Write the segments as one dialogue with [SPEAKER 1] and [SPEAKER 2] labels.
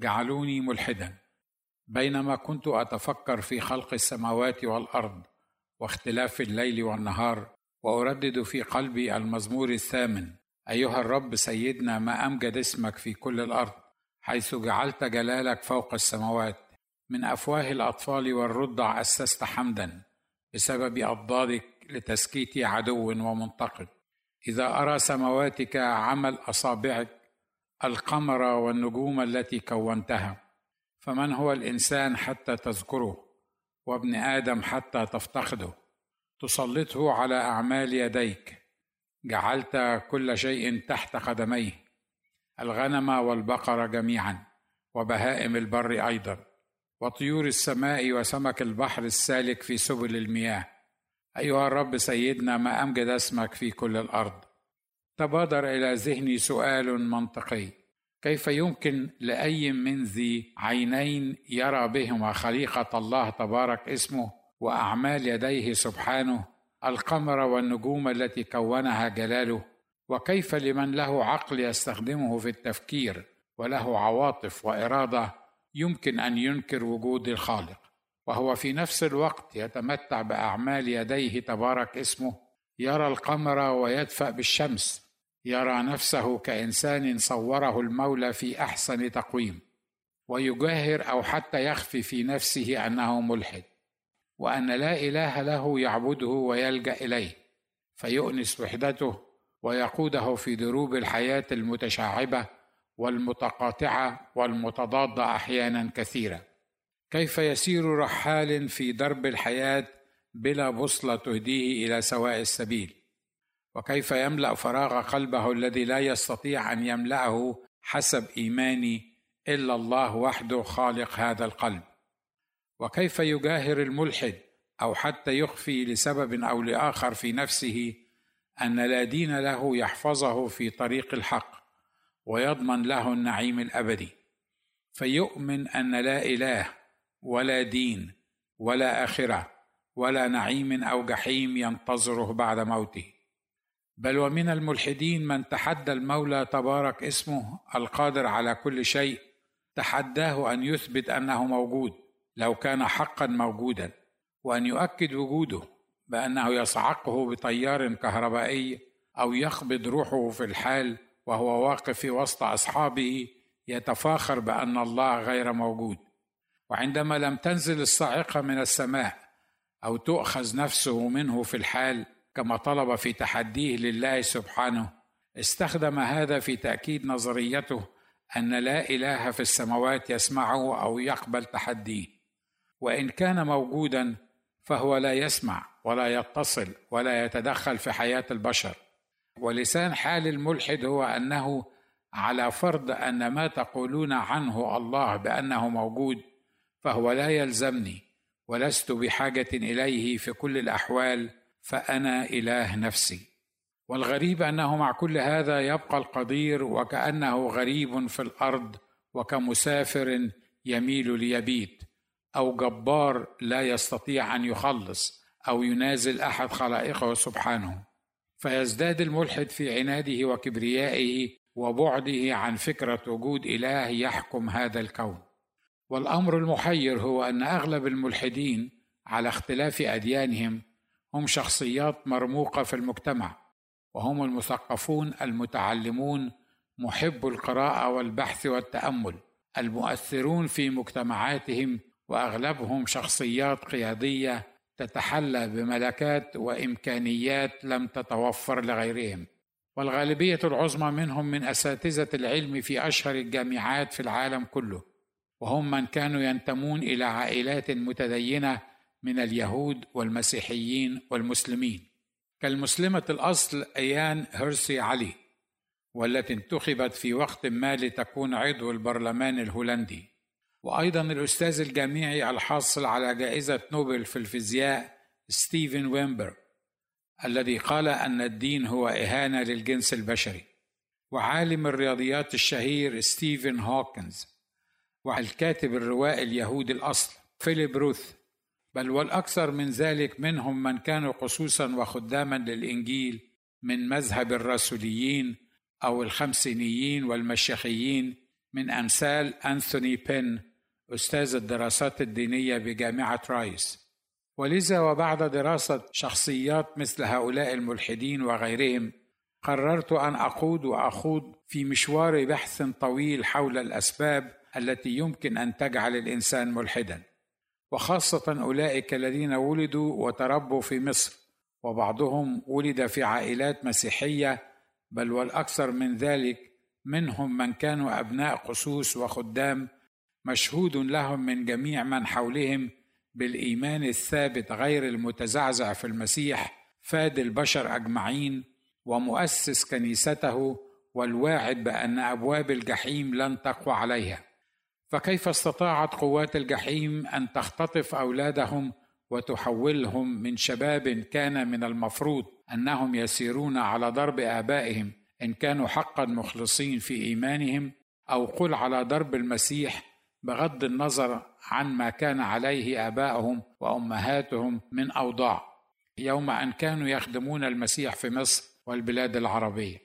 [SPEAKER 1] جعلوني ملحدا بينما كنت أتفكر في خلق السماوات والأرض واختلاف الليل والنهار وأردد في قلبي المزمور الثامن. أيها الرب سيدنا ما أمجد اسمك في كل الأرض حيث جعلت جلالك فوق السماوات. من أفواه الأطفال والرضع أسست حمدا بسبب أضدادك لتسكيت عدو ومنتقد إذا أرى سمواتك عمل أصابعك القمر والنجوم التي كونتها. فمن هو الإنسان حتى تذكره؟ وابن آدم حتى تفتقده. تسلطه على أعمال يديك. جعلت كل شيء تحت قدميه. الغنم والبقر جميعا. وبهائم البر أيضا. وطيور السماء وسمك البحر السالك في سبل المياه. أيها الرب سيدنا ما أمجد اسمك في كل الأرض. تبادر إلى ذهني سؤال منطقي. كيف يمكن لأي من ذي عينين يرى بهما خليقه الله تبارك اسمه وأعمال يديه سبحانه القمر والنجوم التي كونها جلاله؟ وكيف لمن له عقل يستخدمه في التفكير وله عواطف وإرادة يمكن أن ينكر وجود الخالق؟ وهو في نفس الوقت يتمتع بأعمال يديه تبارك اسمه يرى القمر ويدفأ بالشمس يرى نفسه كإنسان صوره المولى في أحسن تقويم ويجاهر أو حتى يخفي في نفسه أنه ملحد وأن لا إله له يعبده ويلجأ إليه فيؤنس وحدته ويقوده في دروب الحياة المتشعبة والمتقاطعة والمتضاده أحيانا كثيره كيف يسير رحال في درب الحياة بلا بوصلة تهديه إلى سواء السبيل؟ وكيف يملأ فراغ قلبه الذي لا يستطيع أن يملأه حسب ايماني إلا الله وحده خالق هذا القلب؟ وكيف يجاهر الملحد أو حتى يخفي لسبب أو لآخر في نفسه أن لا دين له يحفظه في طريق الحق ويضمن له النعيم الأبدي؟ فيؤمن أن لا إله ولا دين ولا آخرة ولا نعيم أو جحيم ينتظره بعد موته. بل ومن الملحدين من تحدى المولى تبارك اسمه القادر على كل شيء تحداه أن يثبت أنه موجود لو كان حقا موجودا وأن يؤكد وجوده بأنه يصعقه بتيار كهربائي أو يقبض روحه في الحال وهو واقف في وسط أصحابه يتفاخر بأن الله غير موجود. وعندما لم تنزل الصاعقة من السماء أو تؤخذ نفسه منه في الحال كما طلب في تحديه لله سبحانه استخدم هذا في تأكيد نظريته أن لا إله في السماوات يسمعه أو يقبل تحديه. وإن كان موجودا فهو لا يسمع ولا يتصل ولا يتدخل في حياة البشر. ولسان حال الملحد هو أنه على فرض أن ما تقولون عنه الله بأنه موجود فهو لا يلزمني ولست بحاجة إليه في كل الأحوال فأنا إله نفسي. والغريب أنه مع كل هذا يبقى القدير وكأنه غريب في الأرض وكمسافر يميل ليبيت أو جبار لا يستطيع أن يخلص أو ينازل أحد خلائقه سبحانه. فيزداد الملحد في عناده وكبريائه وبعده عن فكرة وجود إله يحكم هذا الكون. والأمر المحير هو أن أغلب الملحدين على اختلاف أديانهم هم شخصيات مرموقة في المجتمع وهم المثقفون المتعلمون محب القراءة والبحث والتأمل المؤثرون في مجتمعاتهم وأغلبهم شخصيات قيادية تتحلى بملكات وإمكانيات لم تتوفر لغيرهم. والغالبية العظمى منهم من أساتذة العلم في أشهر الجامعات في العالم كله وهم من كانوا ينتمون إلى عائلات متدينة من اليهود والمسيحيين والمسلمين. كالمسلمة الأصل أيان هيرسي علي والتي انتخبت في وقت ما لتكون عضو البرلمان الهولندي. وأيضا الأستاذ الجامعي الحاصل على جائزة نوبل في الفيزياء ستيفن واينبرغ الذي قال أن الدين هو إهانة للجنس البشري. وعالم الرياضيات الشهير ستيفن هوكينج والكاتب الروائي اليهودي الأصل فيليب روث. بل والأكثر من ذلك منهم من كانوا قسوسا وخداما للإنجيل من مذهب الرسوليين أو الخمسينيين والمشيخيين من أمثال أنثوني بين أستاذ الدراسات الدينية بجامعة رايس. ولذا وبعد دراسة شخصيات مثل هؤلاء الملحدين وغيرهم قررت أن أقود وأخوض في مشوار بحث طويل حول الأسباب التي يمكن أن تجعل الإنسان ملحدا. وخاصة أولئك الذين ولدوا وتربوا في مصر وبعضهم ولد في عائلات مسيحية بل والأكثر من ذلك منهم من كانوا أبناء قسوس وخدام مشهود لهم من جميع من حولهم بالإيمان الثابت غير المتزعزع في المسيح فاد البشر أجمعين ومؤسس كنيسته والواعد بأن أبواب الجحيم لن تقوى عليها. فكيف استطاعت قوات الجحيم أن تختطف أولادهم وتحولهم من شباب كان من المفروض أنهم يسيرون على ضرب آبائهم إن كانوا حقا مخلصين في إيمانهم أو قل على ضرب المسيح بغض النظر عن ما كان عليه آباؤهم وأمهاتهم من أوضاع يوم أن كانوا يخدمون المسيح في مصر والبلاد العربية.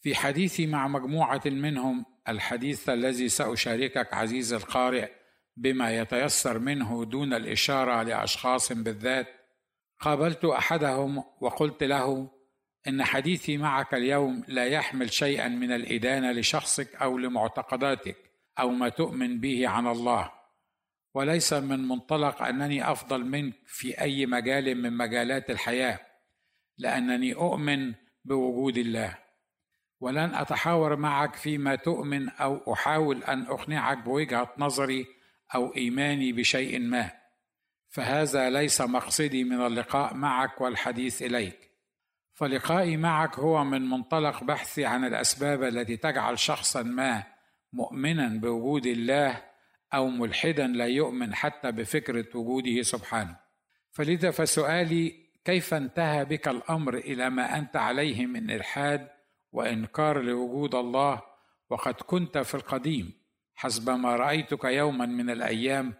[SPEAKER 1] في حديثي مع مجموعة منهم الحديث الذي سأشاركك عزيزي القارئ بما يتيسر منه دون الإشارة لأشخاص بالذات قابلت أحدهم وقلت له إن حديثي معك اليوم لا يحمل شيئا من الإدانة لشخصك أو لمعتقداتك أو ما تؤمن به عن الله وليس من منطلق أنني أفضل منك في أي مجال من مجالات الحياة لأنني أؤمن بوجود الله. ولن أتحاور معك فيما تؤمن أو أحاول أن أقنعك بوجهة نظري أو إيماني بشيء ما. فهذا ليس مقصدي من اللقاء معك والحديث إليك. فلقائي معك هو من منطلق بحثي عن الأسباب التي تجعل شخصا ما مؤمنا بوجود الله أو ملحدا لا يؤمن حتى بفكرة وجوده سبحانه. فلذا فسؤالي كيف انتهى بك الأمر إلى ما أنت عليه من إلحاد وإنكار لوجود الله وقد كنت في القديم حسب ما رأيتك يوما من الأيام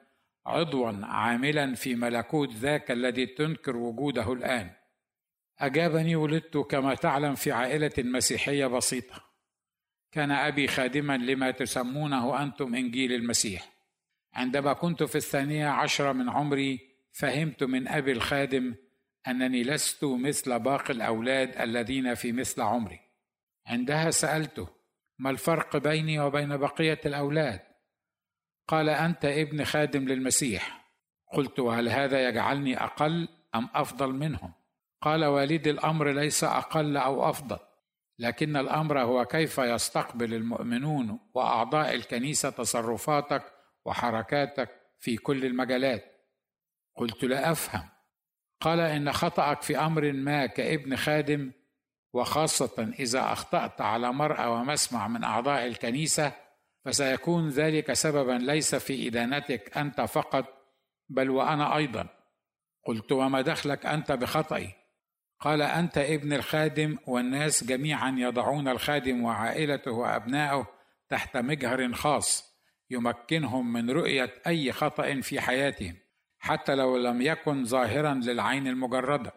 [SPEAKER 1] عضوا عاملا في ملكوت ذاك الذي تنكر وجوده الآن. أجابني ولدت كما تعلم في عائلة مسيحية بسيطة. كان أبي خادما لما تسمونه أنتم إنجيل المسيح. عندما كنت في الثانية عشره من عمري فهمت من أبي الخادم أنني لست مثل باقي الأولاد الذين في مثل عمري. عندها سألته ما الفرق بيني وبين بقية الأولاد؟ قال أنت ابن خادم للمسيح. قلت وهل هذا يجعلني أقل أم أفضل منهم؟ قال والدي الأمر ليس أقل أو أفضل لكن الأمر هو كيف يستقبل المؤمنون وأعضاء الكنيسة تصرفاتك وحركاتك في كل المجالات. قلت لا أفهم. قال إن خطأك في أمر ما كابن خادم وخاصة إذا أخطأت على مرأى ومسمع من أعضاء الكنيسة فسيكون ذلك سببا ليس في إدانتك أنت فقط بل وأنا أيضا. قلت وما دخلك أنت بخطئي؟ قال أنت ابن الخادم والناس جميعا يضعون الخادم وعائلته وأبنائه تحت مجهر خاص يمكنهم من رؤية أي خطأ في حياتهم حتى لو لم يكن ظاهرا للعين المجردة.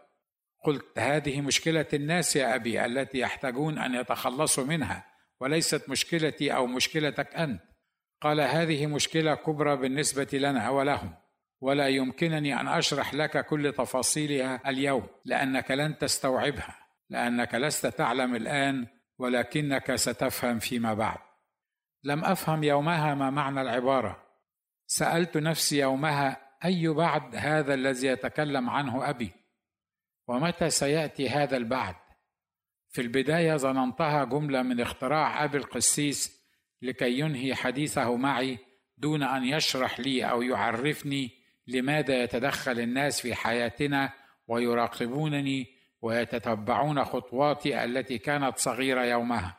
[SPEAKER 1] قلت هذه مشكلة الناس يا أبي التي يحتاجون أن يتخلصوا منها وليست مشكلتي أو مشكلتك أنت. قال هذه مشكلة كبرى بالنسبة لنا ولهم ولا يمكنني أن أشرح لك كل تفاصيلها اليوم لأنك لن تستوعبها لأنك لست تعلم الآن ولكنك ستفهم فيما بعد. لم أفهم يومها ما معنى العبارة. سألت نفسي يومها أي بعد هذا الذي يتكلم عنه أبي؟ ومتى سيأتي هذا البعد في البداية ظننتها جملة من اختراع أبي القسيس لكي ينهي حديثه معي دون أن يشرح لي أو يعرفني لماذا يتدخل الناس في حياتنا ويراقبونني ويتتبعون خطواتي التي كانت صغيرة يومها.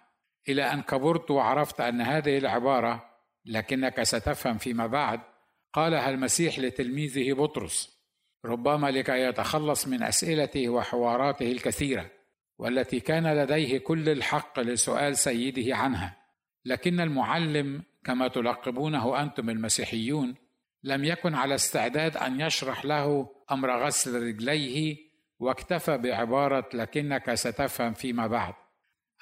[SPEAKER 1] إلى أن كبرت وعرفت أن هذه العبارة لكنك ستفهم فيما بعد قالها المسيح لتلميذه بطرس. ربما لكي يتخلص من أسئلته وحواراته الكثيرة والتي كان لديه كل الحق لسؤال سيده عنها. لكن المعلم كما تلقبونه أنتم المسيحيون لم يكن على استعداد أن يشرح له أمر غسل رجليه واكتفى بعبارة لكنك ستفهم فيما بعد.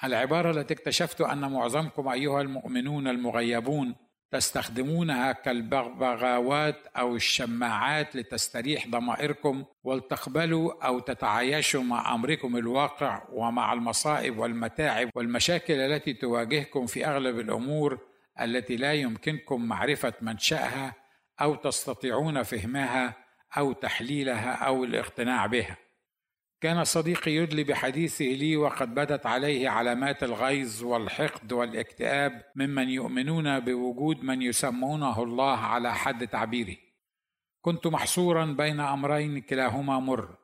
[SPEAKER 1] العبارة التي اكتشفت أن معظمكم أيها المؤمنون المغيبون تستخدمونها كالبغبغاوات أو الشماعات لتستريح ضمائركم ولتقبلوا أو تتعايشوا مع أمركم الواقع ومع المصائب والمتاعب والمشاكل التي تواجهكم في أغلب الأمور التي لا يمكنكم معرفة منشأها أو تستطيعون فهمها أو تحليلها أو الاقتناع بها. كان صديقي يدلي بحديثه لي وقد بدت عليه علامات الغيظ والحقد والاكتئاب ممن يؤمنون بوجود من يسمونه الله على حد تعبيره. كنت محصورا بين أمرين كلاهما مر.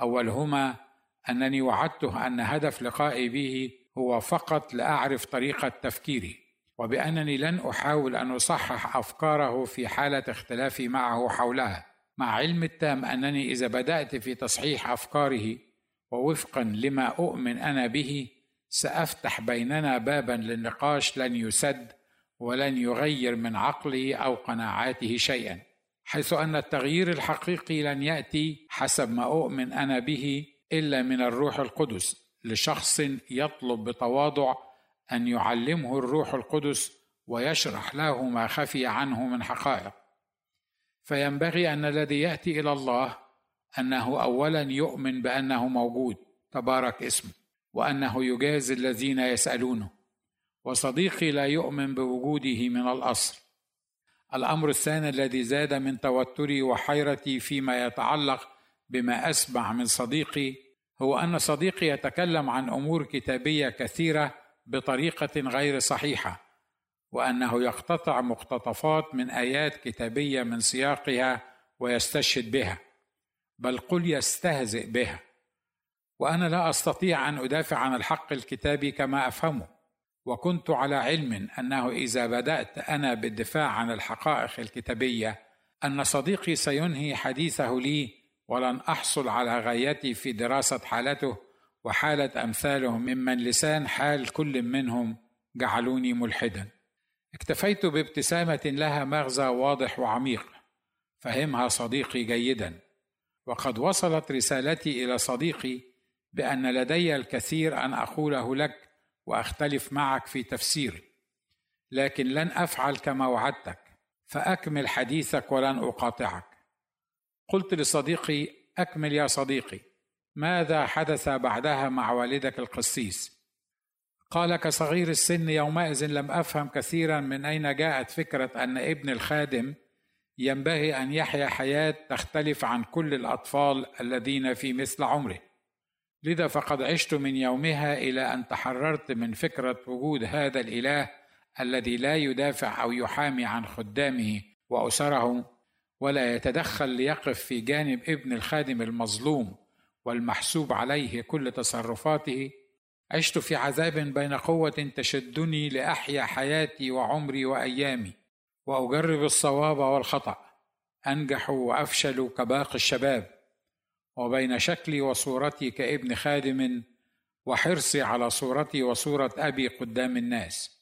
[SPEAKER 1] أولهما أنني وعدته أن هدف لقائي به هو فقط لأعرف طريقه تفكيري وبأنني لن أحاول أن أصحح أفكاره في حالة اختلافي معه حولها. مع علم التام أنني إذا بدأت في تصحيح أفكاره ووفقا لما أؤمن أنا به سأفتح بيننا بابا للنقاش لن يسد ولن يغير من عقله أو قناعاته شيئا حيث أن التغيير الحقيقي لن يأتي حسب ما أؤمن أنا به إلا من الروح القدس لشخص يطلب بتواضع أن يعلمه الروح القدس ويشرح له ما خفي عنه من حقائق. فينبغي أن الذي يأتي إلى الله أنه اولا يؤمن بأنه موجود تبارك اسمه وأنه يجازي الذين يسألونه. وصديقي لا يؤمن بوجوده من الأصل. الأمر الثاني الذي زاد من توتري وحيرتي فيما يتعلق بما أسمع من صديقي هو أن صديقي يتكلم عن أمور كتابية كثيرة بطريقة غير صحيحة. وأنه يقتطع مقتطفات من آيات كتابية من سياقها ويستشهد بها بل قل يستهزئ بها. وأنا لا أستطيع أن أدافع عن الحق الكتابي كما أفهمه وكنت على علم أنه إذا بدأت أنا بالدفاع عن الحقائق الكتابية أن صديقي سينهي حديثه لي ولن أحصل على غايتي في دراسة حالته وحالة أمثاله ممن لسان حال كل منهم جعلوني ملحدا. اكتفيت بابتسامة لها مغزى واضح وعميق. فهمها صديقي جيدا. وقد وصلت رسالتي إلى صديقي بأن لدي الكثير أن أقوله لك وأختلف معك في تفسيري. لكن لن أفعل كما وعدتك فأكمل حديثك ولن أقاطعك. قلت لصديقي أكمل يا صديقي ماذا حدث بعدها مع والدك القسيس؟ قال كصغير السن يومئذ لم أفهم كثيرا من أين جاءت فكرة أن ابن الخادم ينبغي أن يحيا حياة تختلف عن كل الأطفال الذين في مثل عمره. لذا فقد عشت من يومها إلى أن تحررت من فكرة وجود هذا الإله الذي لا يدافع أو يحامي عن خدامه وأسره ولا يتدخل ليقف في جانب ابن الخادم المظلوم والمحسوب عليه كل تصرفاته عشت في عذاب بين قوة تشدني لأحيا حياتي وعمري وأيامي وأجرب الصواب والخطأ أنجح وأفشل كباقي الشباب. وبين شكلي وصورتي كابن خادم وحرصي على صورتي وصورة أبي قدام الناس.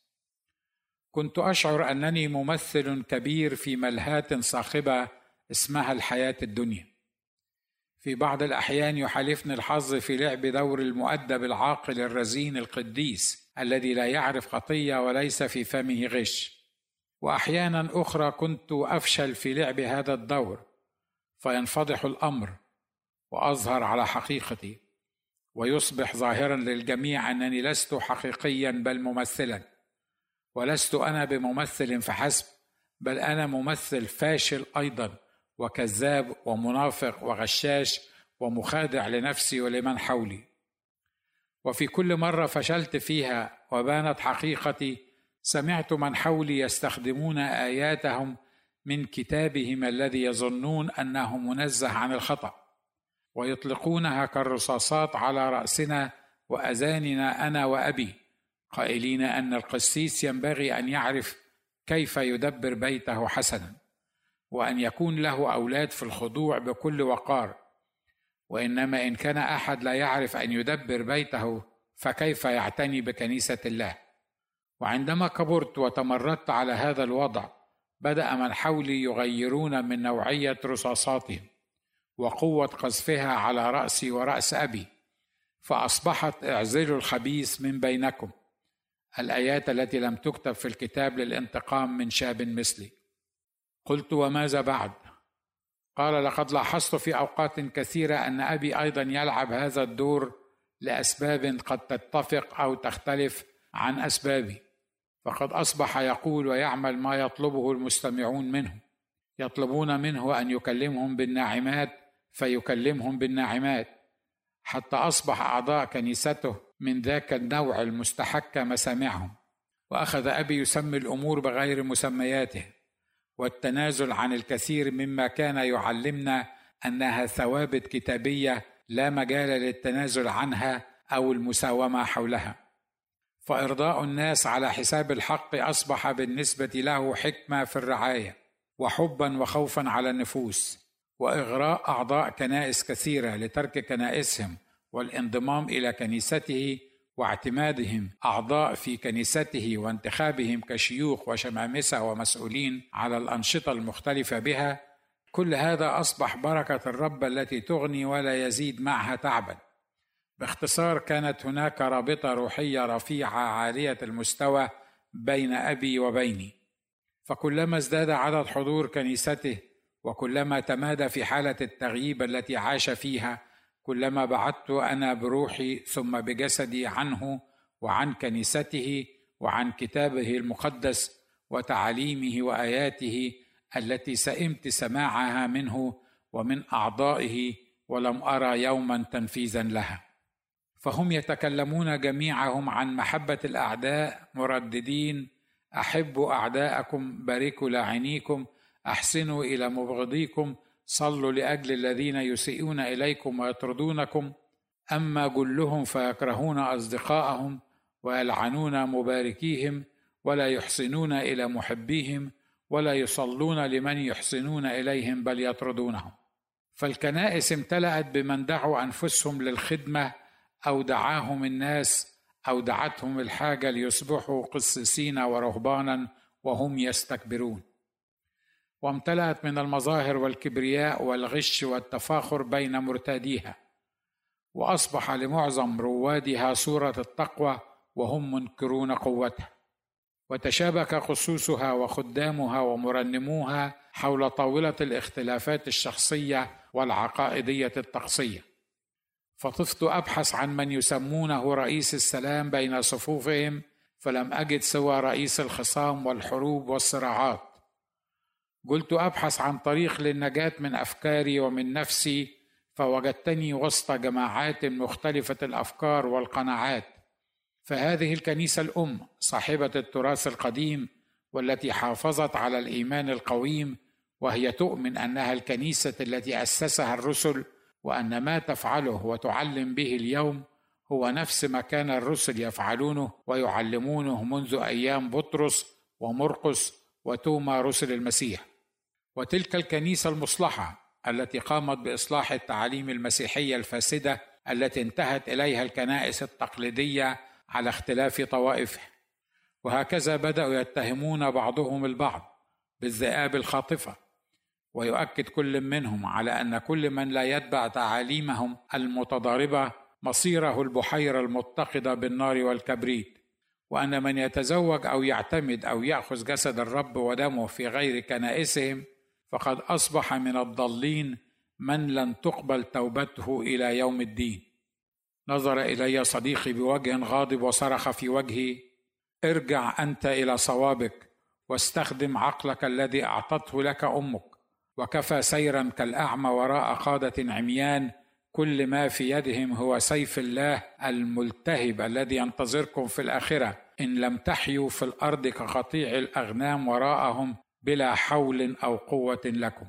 [SPEAKER 1] كنت أشعر أنني ممثل كبير في ملهاة صاخبة اسمها الحياة الدنيا. في بعض الأحيان يحالفني الحظ في لعب دور المؤدب العاقل الرزين القديس الذي لا يعرف خطية وليس في فمه غش. وأحيانا أخرى كنت أفشل في لعب هذا الدور فينفضح الأمر وأظهر على حقيقتي ويصبح ظاهرا للجميع أنني لست حقيقيا بل ممثلا ولست أنا بممثل فحسب بل أنا ممثل فاشل أيضا. وكذاب ومنافق وغشاش ومخادع لنفسي ولمن حولي. وفي كل مرة فشلت فيها وبانت حقيقتي سمعت من حولي يستخدمون آياتهم من كتابهم الذي يظنون أنه منزه عن الخطأ ويطلقونها كالرصاصات على رأسنا وأذاننا أنا وأبي قائلين أن القسيس ينبغي أن يعرف كيف يدبر بيته حسنا. وأن يكون له أولاد في الخضوع بكل وقار. وإنما إن كان أحد لا يعرف أن يدبر بيته فكيف يعتني بكنيسة الله؟ وعندما كبرت وتمردت على هذا الوضع بدأ من حولي يغيرون من نوعية رصاصاتهم وقوة قذفها على رأسي ورأس أبي فأصبحت اعزلوا الخبيث من بينكم. الآيات التي لم تكتب في الكتاب للانتقام من شاب مثلي. قلت وماذا بعد؟ قال لقد لاحظت في أوقات كثيرة أن أبي أيضا يلعب هذا الدور لأسباب قد تتفق أو تختلف عن أسبابي فقد أصبح يقول ويعمل ما يطلبه المستمعون منه يطلبون منه أن يكلمهم بالناعمات فيكلمهم بالناعمات حتى أصبح أعضاء كنيسته من ذاك النوع المستحك مسامعهم وأخذ أبي يسمي الأمور بغير مسمياته. والتنازل عن الكثير مما كان يعلمنا أنها ثوابت كتابية لا مجال للتنازل عنها أو المساومة حولها. فإرضاء الناس على حساب الحق أصبح بالنسبة له حكمة في الرعاية وحبا وخوفا على النفوس وإغراء أعضاء كنائس كثيرة لترك كنائسهم والانضمام إلى كنيسته واعتمادهم أعضاء في كنيسته وانتخابهم كشيوخ وشمامسة ومسؤولين على الأنشطة المختلفة بها كل هذا أصبح بركة الرب التي تغني ولا يزيد معها تعبا. باختصار كانت هناك رابطة روحية رفيعة عالية المستوى بين أبي وبيني. فكلما ازداد عدد حضور كنيسته وكلما تمادى في حالة التغييب التي عاش فيها كلما بعدت أنا بروحي ثم بجسدي عنه وعن كنيسته وعن كتابه المقدس وتعاليمه وآياته التي سئمت سماعها منه ومن أعضائه ولم أرى يوما تنفيذا لها. فهم يتكلمون جميعهم عن محبة الأعداء مرددين أحبوا أعداءكم باركوا لاعنيكم أحسنوا إلى مبغضيكم صلوا لأجل الذين يسيئون إليكم ويطردونكم أما جلهم فيكرهون أصدقاءهم ويلعنون مباركيهم ولا يحسنون إلى محبيهم ولا يصلون لمن يحسنون إليهم بل يطردونهم. فالكنائس امتلأت بمن دعوا أنفسهم للخدمة أو دعاهم الناس أو دعتهم الحاجة ليصبحوا قسيسين ورهبانا وهم يستكبرون. وامتلأت من المظاهر والكبرياء والغش والتفاخر بين مرتاديها وأصبح لمعظم روادها صورة التقوى وهم منكرون قوتها. وتشابك قصوصها وخدامها ومرنموها حول طاولة الاختلافات الشخصية والعقائدية الطقسية. فطفت أبحث عن من يسمونه رئيس السلام بين صفوفهم فلم أجد سوى رئيس الخصام والحروب والصراعات. قلت أبحث عن طريق للنجاة من أفكاري ومن نفسي فوجدتني وسط جماعات مختلفة الأفكار والقناعات. فهذه الكنيسة الأم صاحبة التراث القديم والتي حافظت على الإيمان القويم وهي تؤمن أنها الكنيسة التي أسسها الرسل وأن ما تفعله وتعلم به اليوم هو نفس ما كان الرسل يفعلونه ويعلمونه منذ أيام بطرس ومرقس وتوما رسل المسيح. وتلك الكنيسة المصلحة التي قامت بإصلاح التعاليم المسيحية الفاسدة التي انتهت إليها الكنائس التقليدية على اختلاف طوائفها وهكذا بدأوا يتهمون بعضهم البعض بالذئاب الخاطفة. ويؤكد كل منهم على أن كل من لا يتبع تعاليمهم المتضاربة مصيره البحيرة المتقده بالنار والكبريت. وأن من يتزوج أو يعتمد أو يأخذ جسد الرب ودمه في غير كنائسهم فقد أصبح من الضالين من لن تقبل توبته إلى يوم الدين. نظر إلي صديقي بوجه غاضب وصرخ في وجهي ارجع أنت إلى صوابك واستخدم عقلك الذي أعطته لك أمك وكفى سيرا كالأعمى وراء قادة عميان كل ما في يدهم هو سيف الله الملتهب الذي ينتظركم في الآخرة. إن لم تحيوا في الأرض كقطيع الأغنام وراءهم بلا حول أو قوة لكم.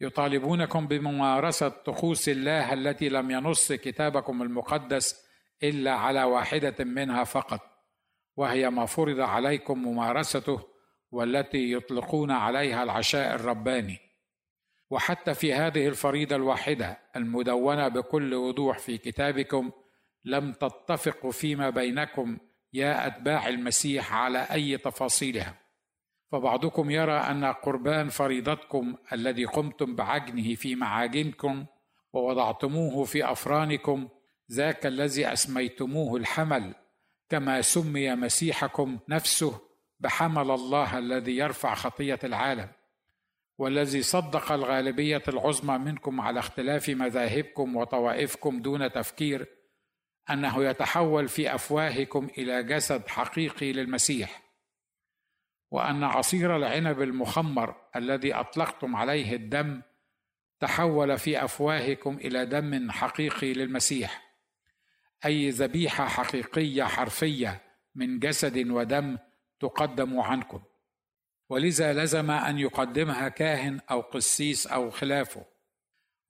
[SPEAKER 1] يطالبونكم بممارسة طقوس الله التي لم ينص كتابكم المقدس إلا على واحدة منها فقط وهي ما فرض عليكم ممارسته والتي يطلقون عليها العشاء الرباني. وحتى في هذه الفريضة الواحدة المدونة بكل وضوح في كتابكم لم تتفقوا فيما بينكم يا أتباع المسيح على أي تفاصيلها. فبعضكم يرى أن قربان فريضتكم الذي قمتم بعجنه في معاجنكم ووضعتموه في أفرانكم ذاك الذي أسميتموه الحمل كما سمي مسيحكم نفسه بحمل الله الذي يرفع خطية العالم. والذي صدق الغالبية العظمى منكم على اختلاف مذاهبكم وطوائفكم دون تفكير أنه يتحول في أفواهكم إلى جسد حقيقي للمسيح. وأن عصير العنب المخمر الذي أطلقتم عليه الدم تحول في أفواهكم إلى دم حقيقي للمسيح أي ذبيحة حقيقية حرفية من جسد ودم تقدم عنكم. ولذا لزم أن يقدمها كاهن أو قسيس أو خلافه.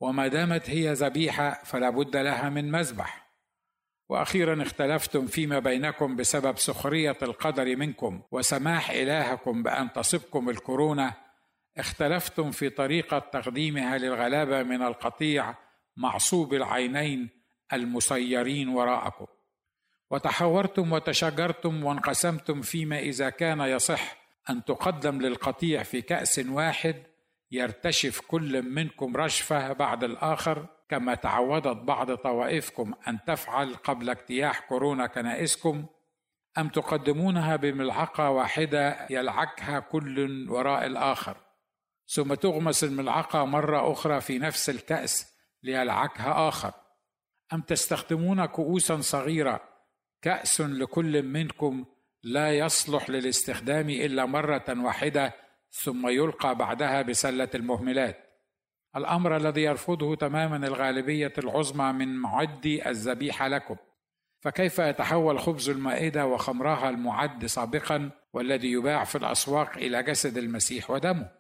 [SPEAKER 1] وما دامت هي ذبيحة فلا بد لها من مذبح. وأخيرا اختلفتم فيما بينكم بسبب سخرية القدر منكم وسماح إلهكم بأن تصبكم الكورونا. اختلفتم في طريقة تقديمها للغلابة من القطيع معصوب العينين المسيرين وراءكم. وتحورتم وتشاجرتم وانقسمتم فيما إذا كان يصح أن تقدم للقطيع في كأس واحد يرتشف كل منكم رشفة بعد الآخر. كما تعودت بعض طوائفكم أن تفعل قبل اجتياح كورونا كنائسكم أم تقدمونها بملعقة واحدة يلعكها كل وراء الآخر ثم تغمس الملعقة مرة أخرى في نفس الكأس ليلعكها آخر أم تستخدمون كؤوسا صغيرة كأس لكل منكم لا يصلح للاستخدام إلا مرة واحدة ثم يلقى بعدها بسلة المهملات. الأمر الذي يرفضه تماما الغالبية العظمى من معدي الذبيحة لكم. فكيف يتحول خبز المائدة وخمرها المعد سابقا والذي يباع في الأسواق إلى جسد المسيح ودمه؟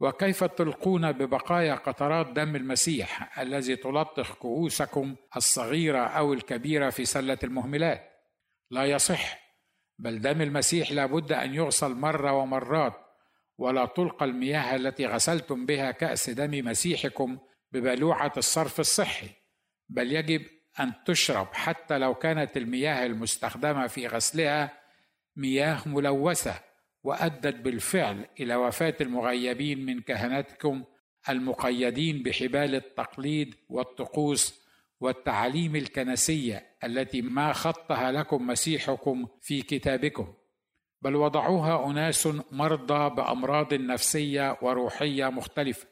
[SPEAKER 1] وكيف تلقون ببقايا قطرات دم المسيح الذي تلطخ كؤوسكم الصغيرة أو الكبيرة في سلة المهملات؟ لا يصح بل دم المسيح لابد أن يغسل مرة ومرات ولا تلقى المياه التي غسلتم بها كأس دم مسيحكم ببلوعة الصرف الصحي بل يجب أن تشرب حتى لو كانت المياه المستخدمة في غسلها مياه ملوثة وأدت بالفعل إلى وفاة المغيبين من كهنتكم المقيدين بحبال التقليد والطقوس والتعاليم الكنسية التي ما خطها لكم مسيحكم في كتابكم. بل وضعوها أناس مرضى بأمراض نفسية وروحية مختلفة.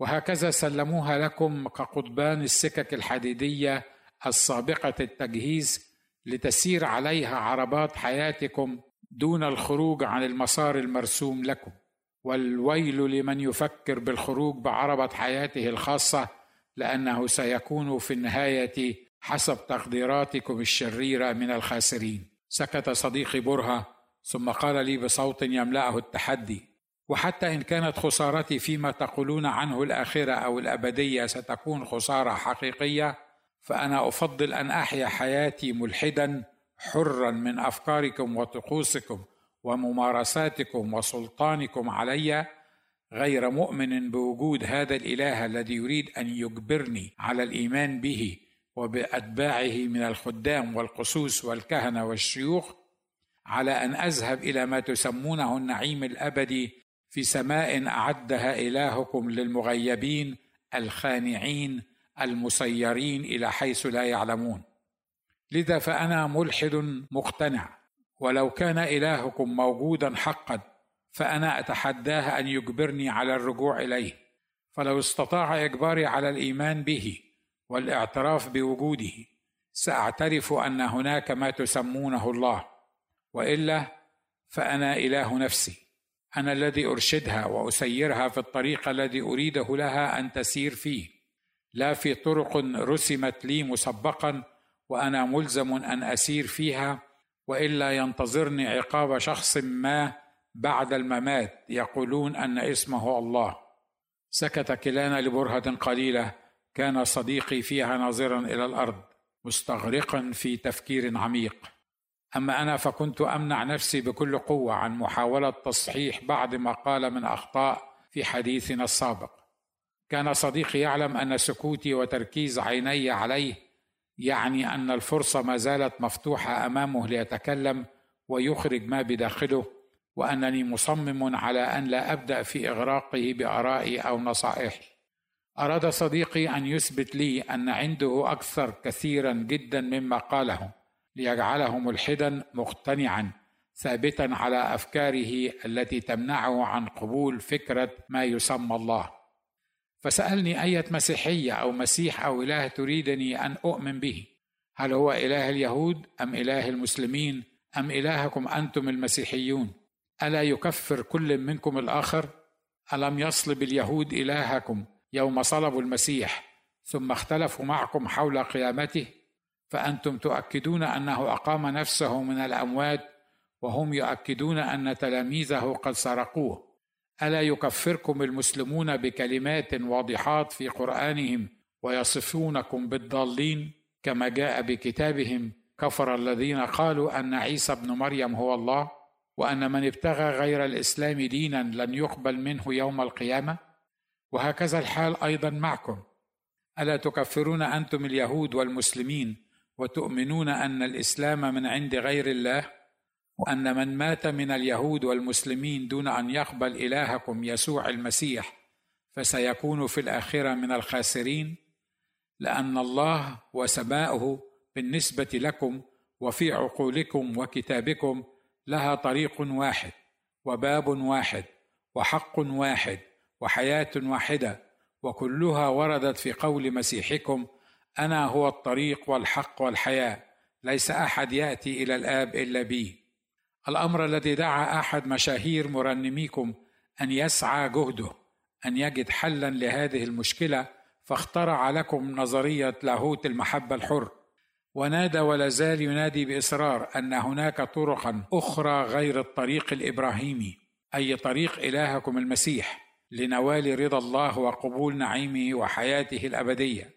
[SPEAKER 1] وهكذا سلموها لكم كقضبان السكك الحديدية السابقة التجهيز لتسير عليها عربات حياتكم دون الخروج عن المسار المرسوم لكم. والويل لمن يفكر بالخروج بعربة حياته الخاصة لأنه سيكون في النهاية حسب تقديراتكم الشريرة من الخاسرين. سكت صديقي برهة ثم قال لي بصوت يملأه التحدي وحتى إن كانت خسارتي فيما تقولون عنه الاخره أو الأبدية ستكون خسارة حقيقية فأنا أفضل أن أحيا حياتي ملحدا حرا من أفكاركم وطقوسكم وممارساتكم وسلطانكم علي غير مؤمن بوجود هذا الإله الذي يريد أن يجبرني على الإيمان به وبأتباعه من الخدام والقسوس والكهنة والشيوخ على أن أذهب إلى ما تسمونه النعيم الأبدي في سماء أعدها إلهكم للمغيبين الخانعين المسيرين إلى حيث لا يعلمون. لذا فأنا ملحد مقتنع ولو كان إلهكم موجودا حقا فأنا أتحداه أن يجبرني على الرجوع إليه. فلو استطاع إجباري على الإيمان به والإعتراف بوجوده سأعترف أن هناك ما تسمونه الله. وإلا فأنا إله نفسي. أنا الذي أرشدها وأسيرها في الطريق الذي أريده لها أن تسير فيه. لا في طرق رسمت لي مسبقا وأنا ملزم أن أسير فيها وإلا ينتظرني عقاب شخص ما بعد الممات يقولون أن اسمه الله. سكت كلانا لبرهة قليلة كان صديقي فيها ناظرا إلى الأرض مستغرقا في تفكير عميق. أما أنا فكنت أمنع نفسي بكل قوة عن محاولة تصحيح بعض ما قال من أخطاء في حديثنا السابق. كان صديقي يعلم أن سكوتي وتركيز عيني عليه يعني أن الفرصة ما زالت مفتوحة أمامه ليتكلم ويخرج ما بداخله وأنني مصمم على أن لا أبدأ في إغراقه بارائي أو نصائحي أراد صديقي أن يثبت لي أن عنده أكثر كثيرا جدا مما قاله. ليجعله ملحدا مقتنعا ثابتا على أفكاره التي تمنعه عن قبول فكرة ما يسمى الله. فسألني أية مسيحية أو مسيح أو إله تريدني أن أؤمن به؟ هل هو إله اليهود أم إله المسلمين أم إلهكم أنتم المسيحيون؟ ألا يكفر كل منكم الآخر؟ ألم يصلب اليهود إلهكم يوم صلبوا المسيح ثم اختلفوا معكم حول قيامته؟ فأنتم تؤكدون أنه أقام نفسه من الأموات وهم يؤكدون أن تلاميذه قد سرقوه. ألا يكفركم المسلمون بكلمات واضحات في قرآنهم ويصفونكم بالضالين كما جاء بكتابهم؟ كفر الذين قالوا أن عيسى ابن مريم هو الله وأن من ابتغى غير الإسلام دينا لن يقبل منه يوم القيامة؟ وهكذا الحال أيضا معكم. ألا تكفرون أنتم اليهود والمسلمين وتؤمنون أن الإسلام من عند غير الله؟ وان من مات من اليهود والمسلمين دون أن يقبل إلهكم يسوع المسيح فسيكون في الآخرة من الخاسرين؟ لأن الله وسماؤه بالنسبة لكم وفي عقولكم وكتابكم لها طريق واحد وباب واحد وحق واحد وحياة واحدة وكلها وردت في قول مسيحكم أنا هو الطريق والحق والحياة ليس أحد يأتي إلى الآب إلا بي. الأمر الذي دعا أحد مشاهير مرنميكم أن يسعى جهده أن يجد حلا لهذه المشكلة فاخترع لكم نظرية لاهوت المحبة الحر. ونادى ولا زال ينادي بإصرار أن هناك طرقا أخرى غير الطريق الإبراهيمي أي طريق إلهكم المسيح لنوال رضا الله وقبول نعيمه وحياته الأبدية.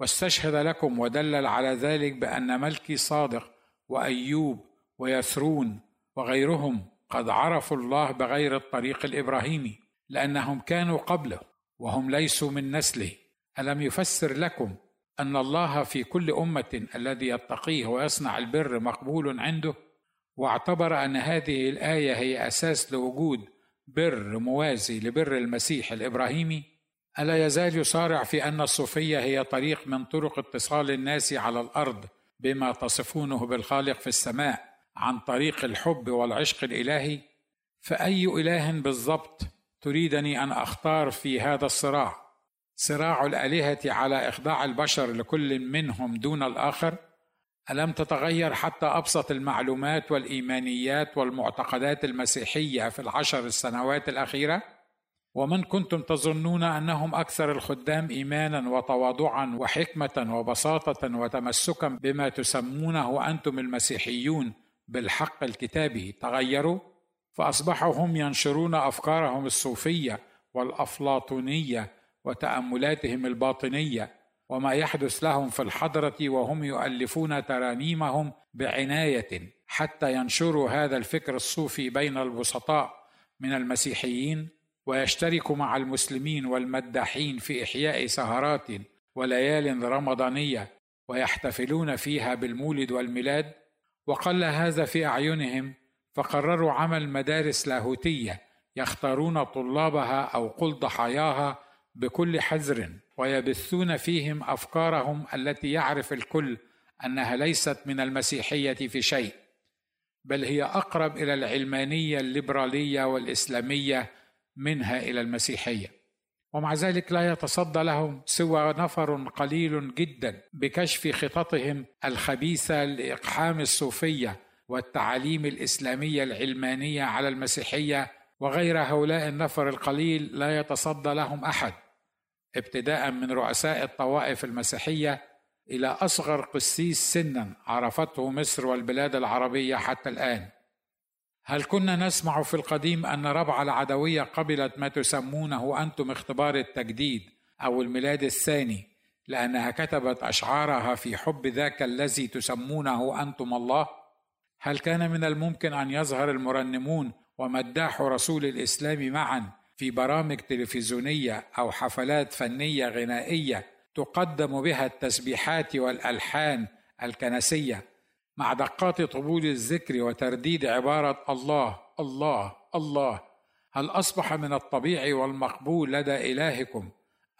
[SPEAKER 1] واستشهد لكم ودلل على ذلك بأن ملكي صادق وأيوب ويثرون وغيرهم قد عرفوا الله بغير الطريق الإبراهيمي لأنهم كانوا قبله وهم ليسوا من نسله. ألم يفسر لكم أن الله في كل أمة الذي يتقيه ويصنع البر مقبول عنده؟ واعتبر أن هذه الآية هي أساس لوجود بر موازي لبر المسيح الإبراهيمي ألا يزال يصارع في أن الصوفية هي طريق من طرق اتصال الناس على الأرض بما تصفونه بالخالق في السماء عن طريق الحب والعشق الإلهي؟ فأي إله بالضبط تريدني أن أختار في هذا الصراع؟ صراع الآلهة على إخضاع البشر لكل منهم دون الآخر؟ ألم تتغير حتى أبسط المعلومات والإيمانيات والمعتقدات المسيحية في العشر السنوات الأخيرة؟ ومن كنتم تظنون أنهم أكثر الخدام إيمانا وتواضعا وحكمة وبساطة وتمسكا بما تسمونه أنتم المسيحيون بالحق الكتابي تغيروا؟ فاصبحوا هم ينشرون أفكارهم الصوفية والأفلاطونية وتأملاتهم الباطنية وما يحدث لهم في الحضرة وهم يؤلفون ترانيمهم بعناية حتى ينشروا هذا الفكر الصوفي بين البسطاء من المسيحيين ويشتركوا مع المسلمين والمداحين في إحياء سهرات وليال رمضانية ويحتفلون فيها بالمولد والميلاد. وقل هذا في أعينهم فقرروا عمل مدارس لاهوتية يختارون طلابها أو قل ضحاياها بكل حذر ويبثون فيهم أفكارهم التي يعرف الكل أنها ليست من المسيحية في شيء بل هي أقرب إلى العلمانية الليبرالية والإسلامية منها إلى المسيحية. ومع ذلك لا يتصدى لهم سوى نفر قليل جدا بكشف خططهم الخبيثة لإقحام الصوفية والتعاليم الإسلامية العلمانية على المسيحية وغير هؤلاء النفر القليل لا يتصدى لهم أحد ابتداء من رؤساء الطوائف المسيحية إلى أصغر قسيس سنا عرفته مصر والبلاد العربية حتى الآن. هل كنا نسمع في القديم أن ربع العدوية قبلت ما تسمونه أنتم اختبار التجديد أو الميلاد الثاني لأنها كتبت أشعارها في حب ذاك الذي تسمونه أنتم الله؟ هل كان من الممكن أن يظهر المرنمون ومداح رسول الإسلام معا في برامج تلفزيونية أو حفلات فنية غنائية تقدم بها التسبيحات والألحان الكنسية؟ مع دقات طبول الذكر وترديد عبارة الله الله الله. هل أصبح من الطبيعي والمقبول لدى إلهكم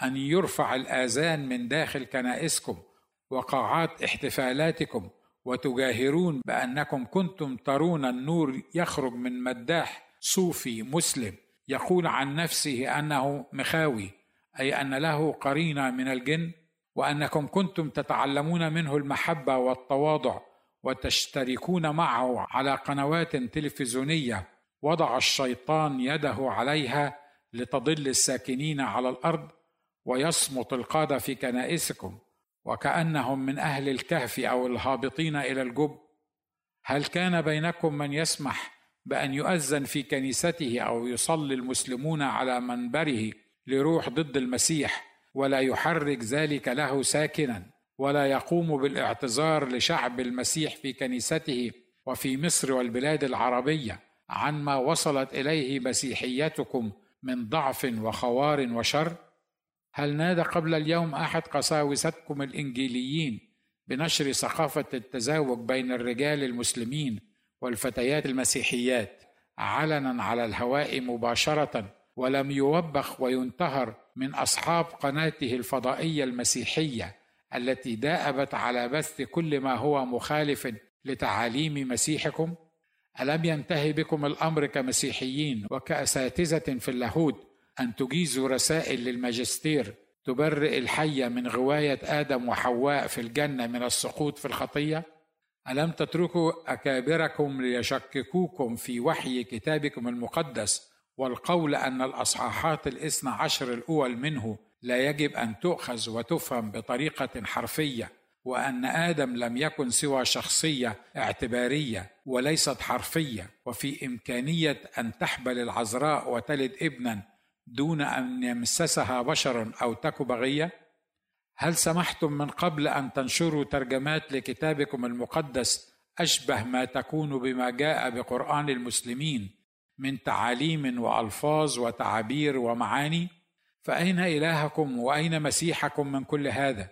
[SPEAKER 1] أن يرفع الآذان من داخل كنائسكم وقاعات احتفالاتكم وتجاهرون بأنكم كنتم ترون النور يخرج من مداح صوفي مسلم يقول عن نفسه أنه مخاوي أي أن له قرينة من الجن وأنكم كنتم تتعلمون منه المحبة والتواضع. وتشتركون معه على قنوات تلفزيونية. وضع الشيطان يده عليها لتضل الساكنين على الأرض ويصمت القادة في كنائسكم. وكأنهم من أهل الكهف أو الهابطين إلى الجب. هل كان بينكم من يسمح بأن يؤذن في كنيسته أو يصلي المسلمون على منبره لروح ضد المسيح ولا يحرك ذلك له ساكنا؟ ولا يقوم بالاعتذار لشعب المسيح في كنيسته وفي مصر والبلاد العربية عن ما وصلت إليه مسيحيتكم من ضعف وخوار وشر؟ هل نادى قبل اليوم أحد قساوستكم الإنجيليين بنشر ثقافة التزاوج بين الرجال المسلمين والفتيات المسيحيات علنا على الهواء مباشرة ولم يوبخ وينتهر من أصحاب قناته الفضائية المسيحية التي داءبت على بث كل ما هو مخالف لتعاليم مسيحكم؟ ألم ينتهي بكم الأمر كمسيحيين وكأساتذة في اللاهوت أن تجيزوا رسائل للماجستير تبرئ الحيه من غواية آدم وحواء في الجنة من السقوط في الخطية؟ ألم تتركوا أكابركم ليشككوكم في وحي كتابكم المقدس والقول أن الأصحاحات الإثنى عشر الأول منه لا يجب أن تؤخذ وتفهم بطريقة حرفية وأن آدم لم يكن سوى شخصية اعتبارية وليست حرفية وفي إمكانية أن تحبل العذراء وتلد ابنا دون أن يمسسها بشر أو تك بغية؟ هل سمحتم من قبل أن تنشروا ترجمات لكتابكم المقدس أشبه ما تكون بما جاء بقرآن المسلمين من تعاليم وألفاظ وتعابير ومعاني؟ فأين إلهكم وأين مسيحكم من كل هذا؟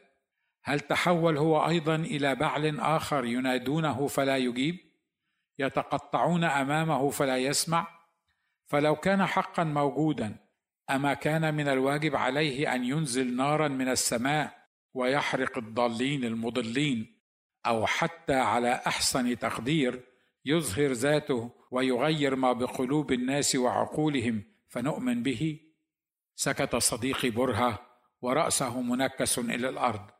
[SPEAKER 1] هل تحول هو أيضا إلى بعل آخر ينادونه فلا يجيب؟ يتقطعون أمامه فلا يسمع؟ فلو كان حقا موجودا أما كان من الواجب عليه أن ينزل نارا من السماء ويحرق الضالين المضلين أو حتى على أحسن تقدير يظهر ذاته ويغير ما بقلوب الناس وعقولهم فنؤمن به؟ سكت صديقي برهة ورأسه منكس إلى الأرض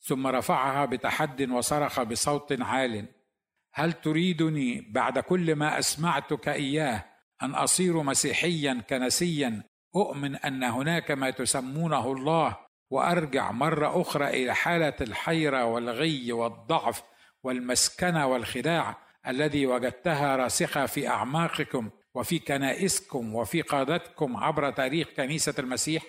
[SPEAKER 1] ثم رفعها بتحد وصرخ بصوت عال هل تريدني بعد كل ما أسمعتك إياه أن أصير مسيحيا كنسيا؟ أؤمن أن هناك ما تسمونه الله وأرجع مرة أخرى إلى حالة الحيرة والغي والضعف والمسكنة والخداع الذي وجدتها راسخة في أعماقكم. وفي كنائسكم وفي قادتكم عبر تاريخ كنيسة المسيح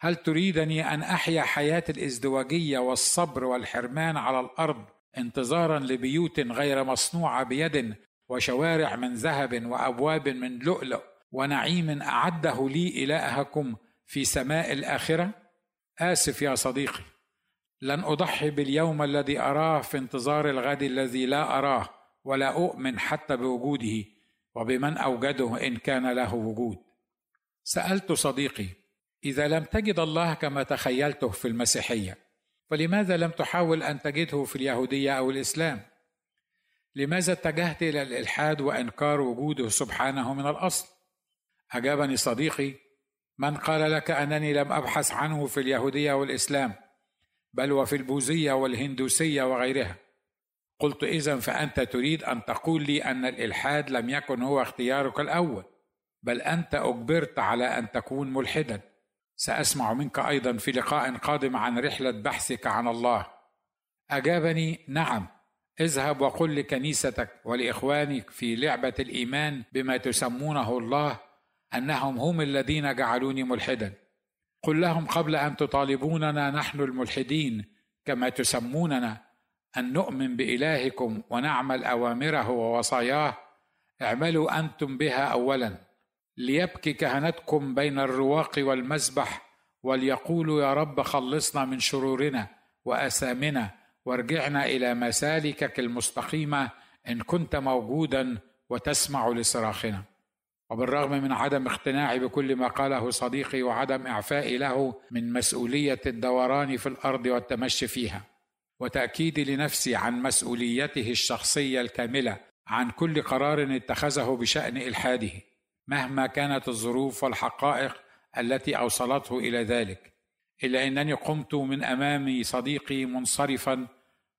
[SPEAKER 1] هل تريدني أن أحيا حياة الإزدواجية والصبر والحرمان على الأرض انتظارا لبيوت غير مصنوعة بيد وشوارع من ذهب وأبواب من لؤلؤ ونعيم أعده لي إلهكم في سماء الآخرة؟ آسف يا صديقي لن أضحي باليوم الذي أراه في انتظار الغد الذي لا أراه ولا أؤمن حتى بوجوده. وبمن أوجده إن كان له وجود. سألت صديقي إذا لم تجد الله كما تخيلته في المسيحية فلماذا لم تحاول أن تجده في اليهودية أو الإسلام؟ لماذا اتجهت إلى الإلحاد وإنكار وجوده سبحانه من الأصل؟ أجابني صديقي من قال لك أنني لم أبحث عنه في اليهودية والإسلام بل وفي البوذية والهندوسية وغيرها. قلت اذا فأنت تريد أن تقول لي أن الإلحاد لم يكن هو اختيارك الأول بل أنت أجبرت على أن تكون ملحدا. سأسمع منك أيضا في لقاء قادم عن رحلة بحثك عن الله. أجابني نعم. اذهب وقل لكنيستك ولإخوانك في لعبة الإيمان بما تسمونه الله أنهم هم الذين جعلوني ملحدا. قل لهم قبل أن تطالبوننا نحن الملحدين كما تسموننا. أن نؤمن بإلهكم ونعمل أوامره ووصاياه اعملوا أنتم بها اولا. ليبكي كهنتكم بين الرواق والمذبح وليقولوا يا رب خلصنا من شرورنا واثامنا وارجعنا إلى مسالكك المستقيمة إن كنت موجودا وتسمع لصراخنا. وبالرغم من عدم اقتناعي بكل ما قاله صديقي وعدم إعفائي له من مسؤولية الدوران في الأرض والتمشي فيها. وتاكيدي لنفسي عن مسؤوليته الشخصية الكاملة عن كل قرار اتخذه بشأن إلحاده مهما كانت الظروف والحقائق التي أوصلته إلى ذلك إلا إنني قمت من امام صديقي منصرفا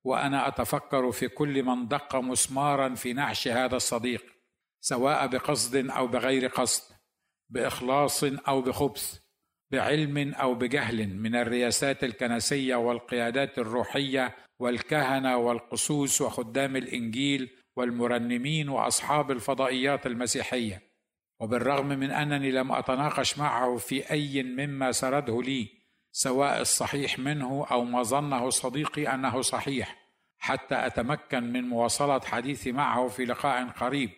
[SPEAKER 1] وأنا أتفكر في كل من دق مسمارا في نعش هذا الصديق سواء بقصد أو بغير قصد بإخلاص أو بخبث. بعلم أو بجهل من الرياسات الكنسية والقيادات الروحية والكهنة والقسوس وخدام الإنجيل والمرنمين وأصحاب الفضائيات المسيحية. وبالرغم من أنني لم أتناقش معه في أي مما سرده لي سواء الصحيح منه أو ما ظنه صديقي أنه صحيح حتى أتمكن من مواصلة حديثي معه في لقاء قريب.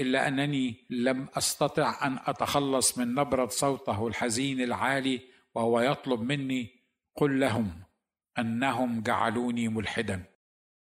[SPEAKER 1] إلا أنني لم أستطع أن أتخلص من نبرة صوته الحزين العالي وهو يطلب مني قل لهم أنهم جعلوني ملحدا.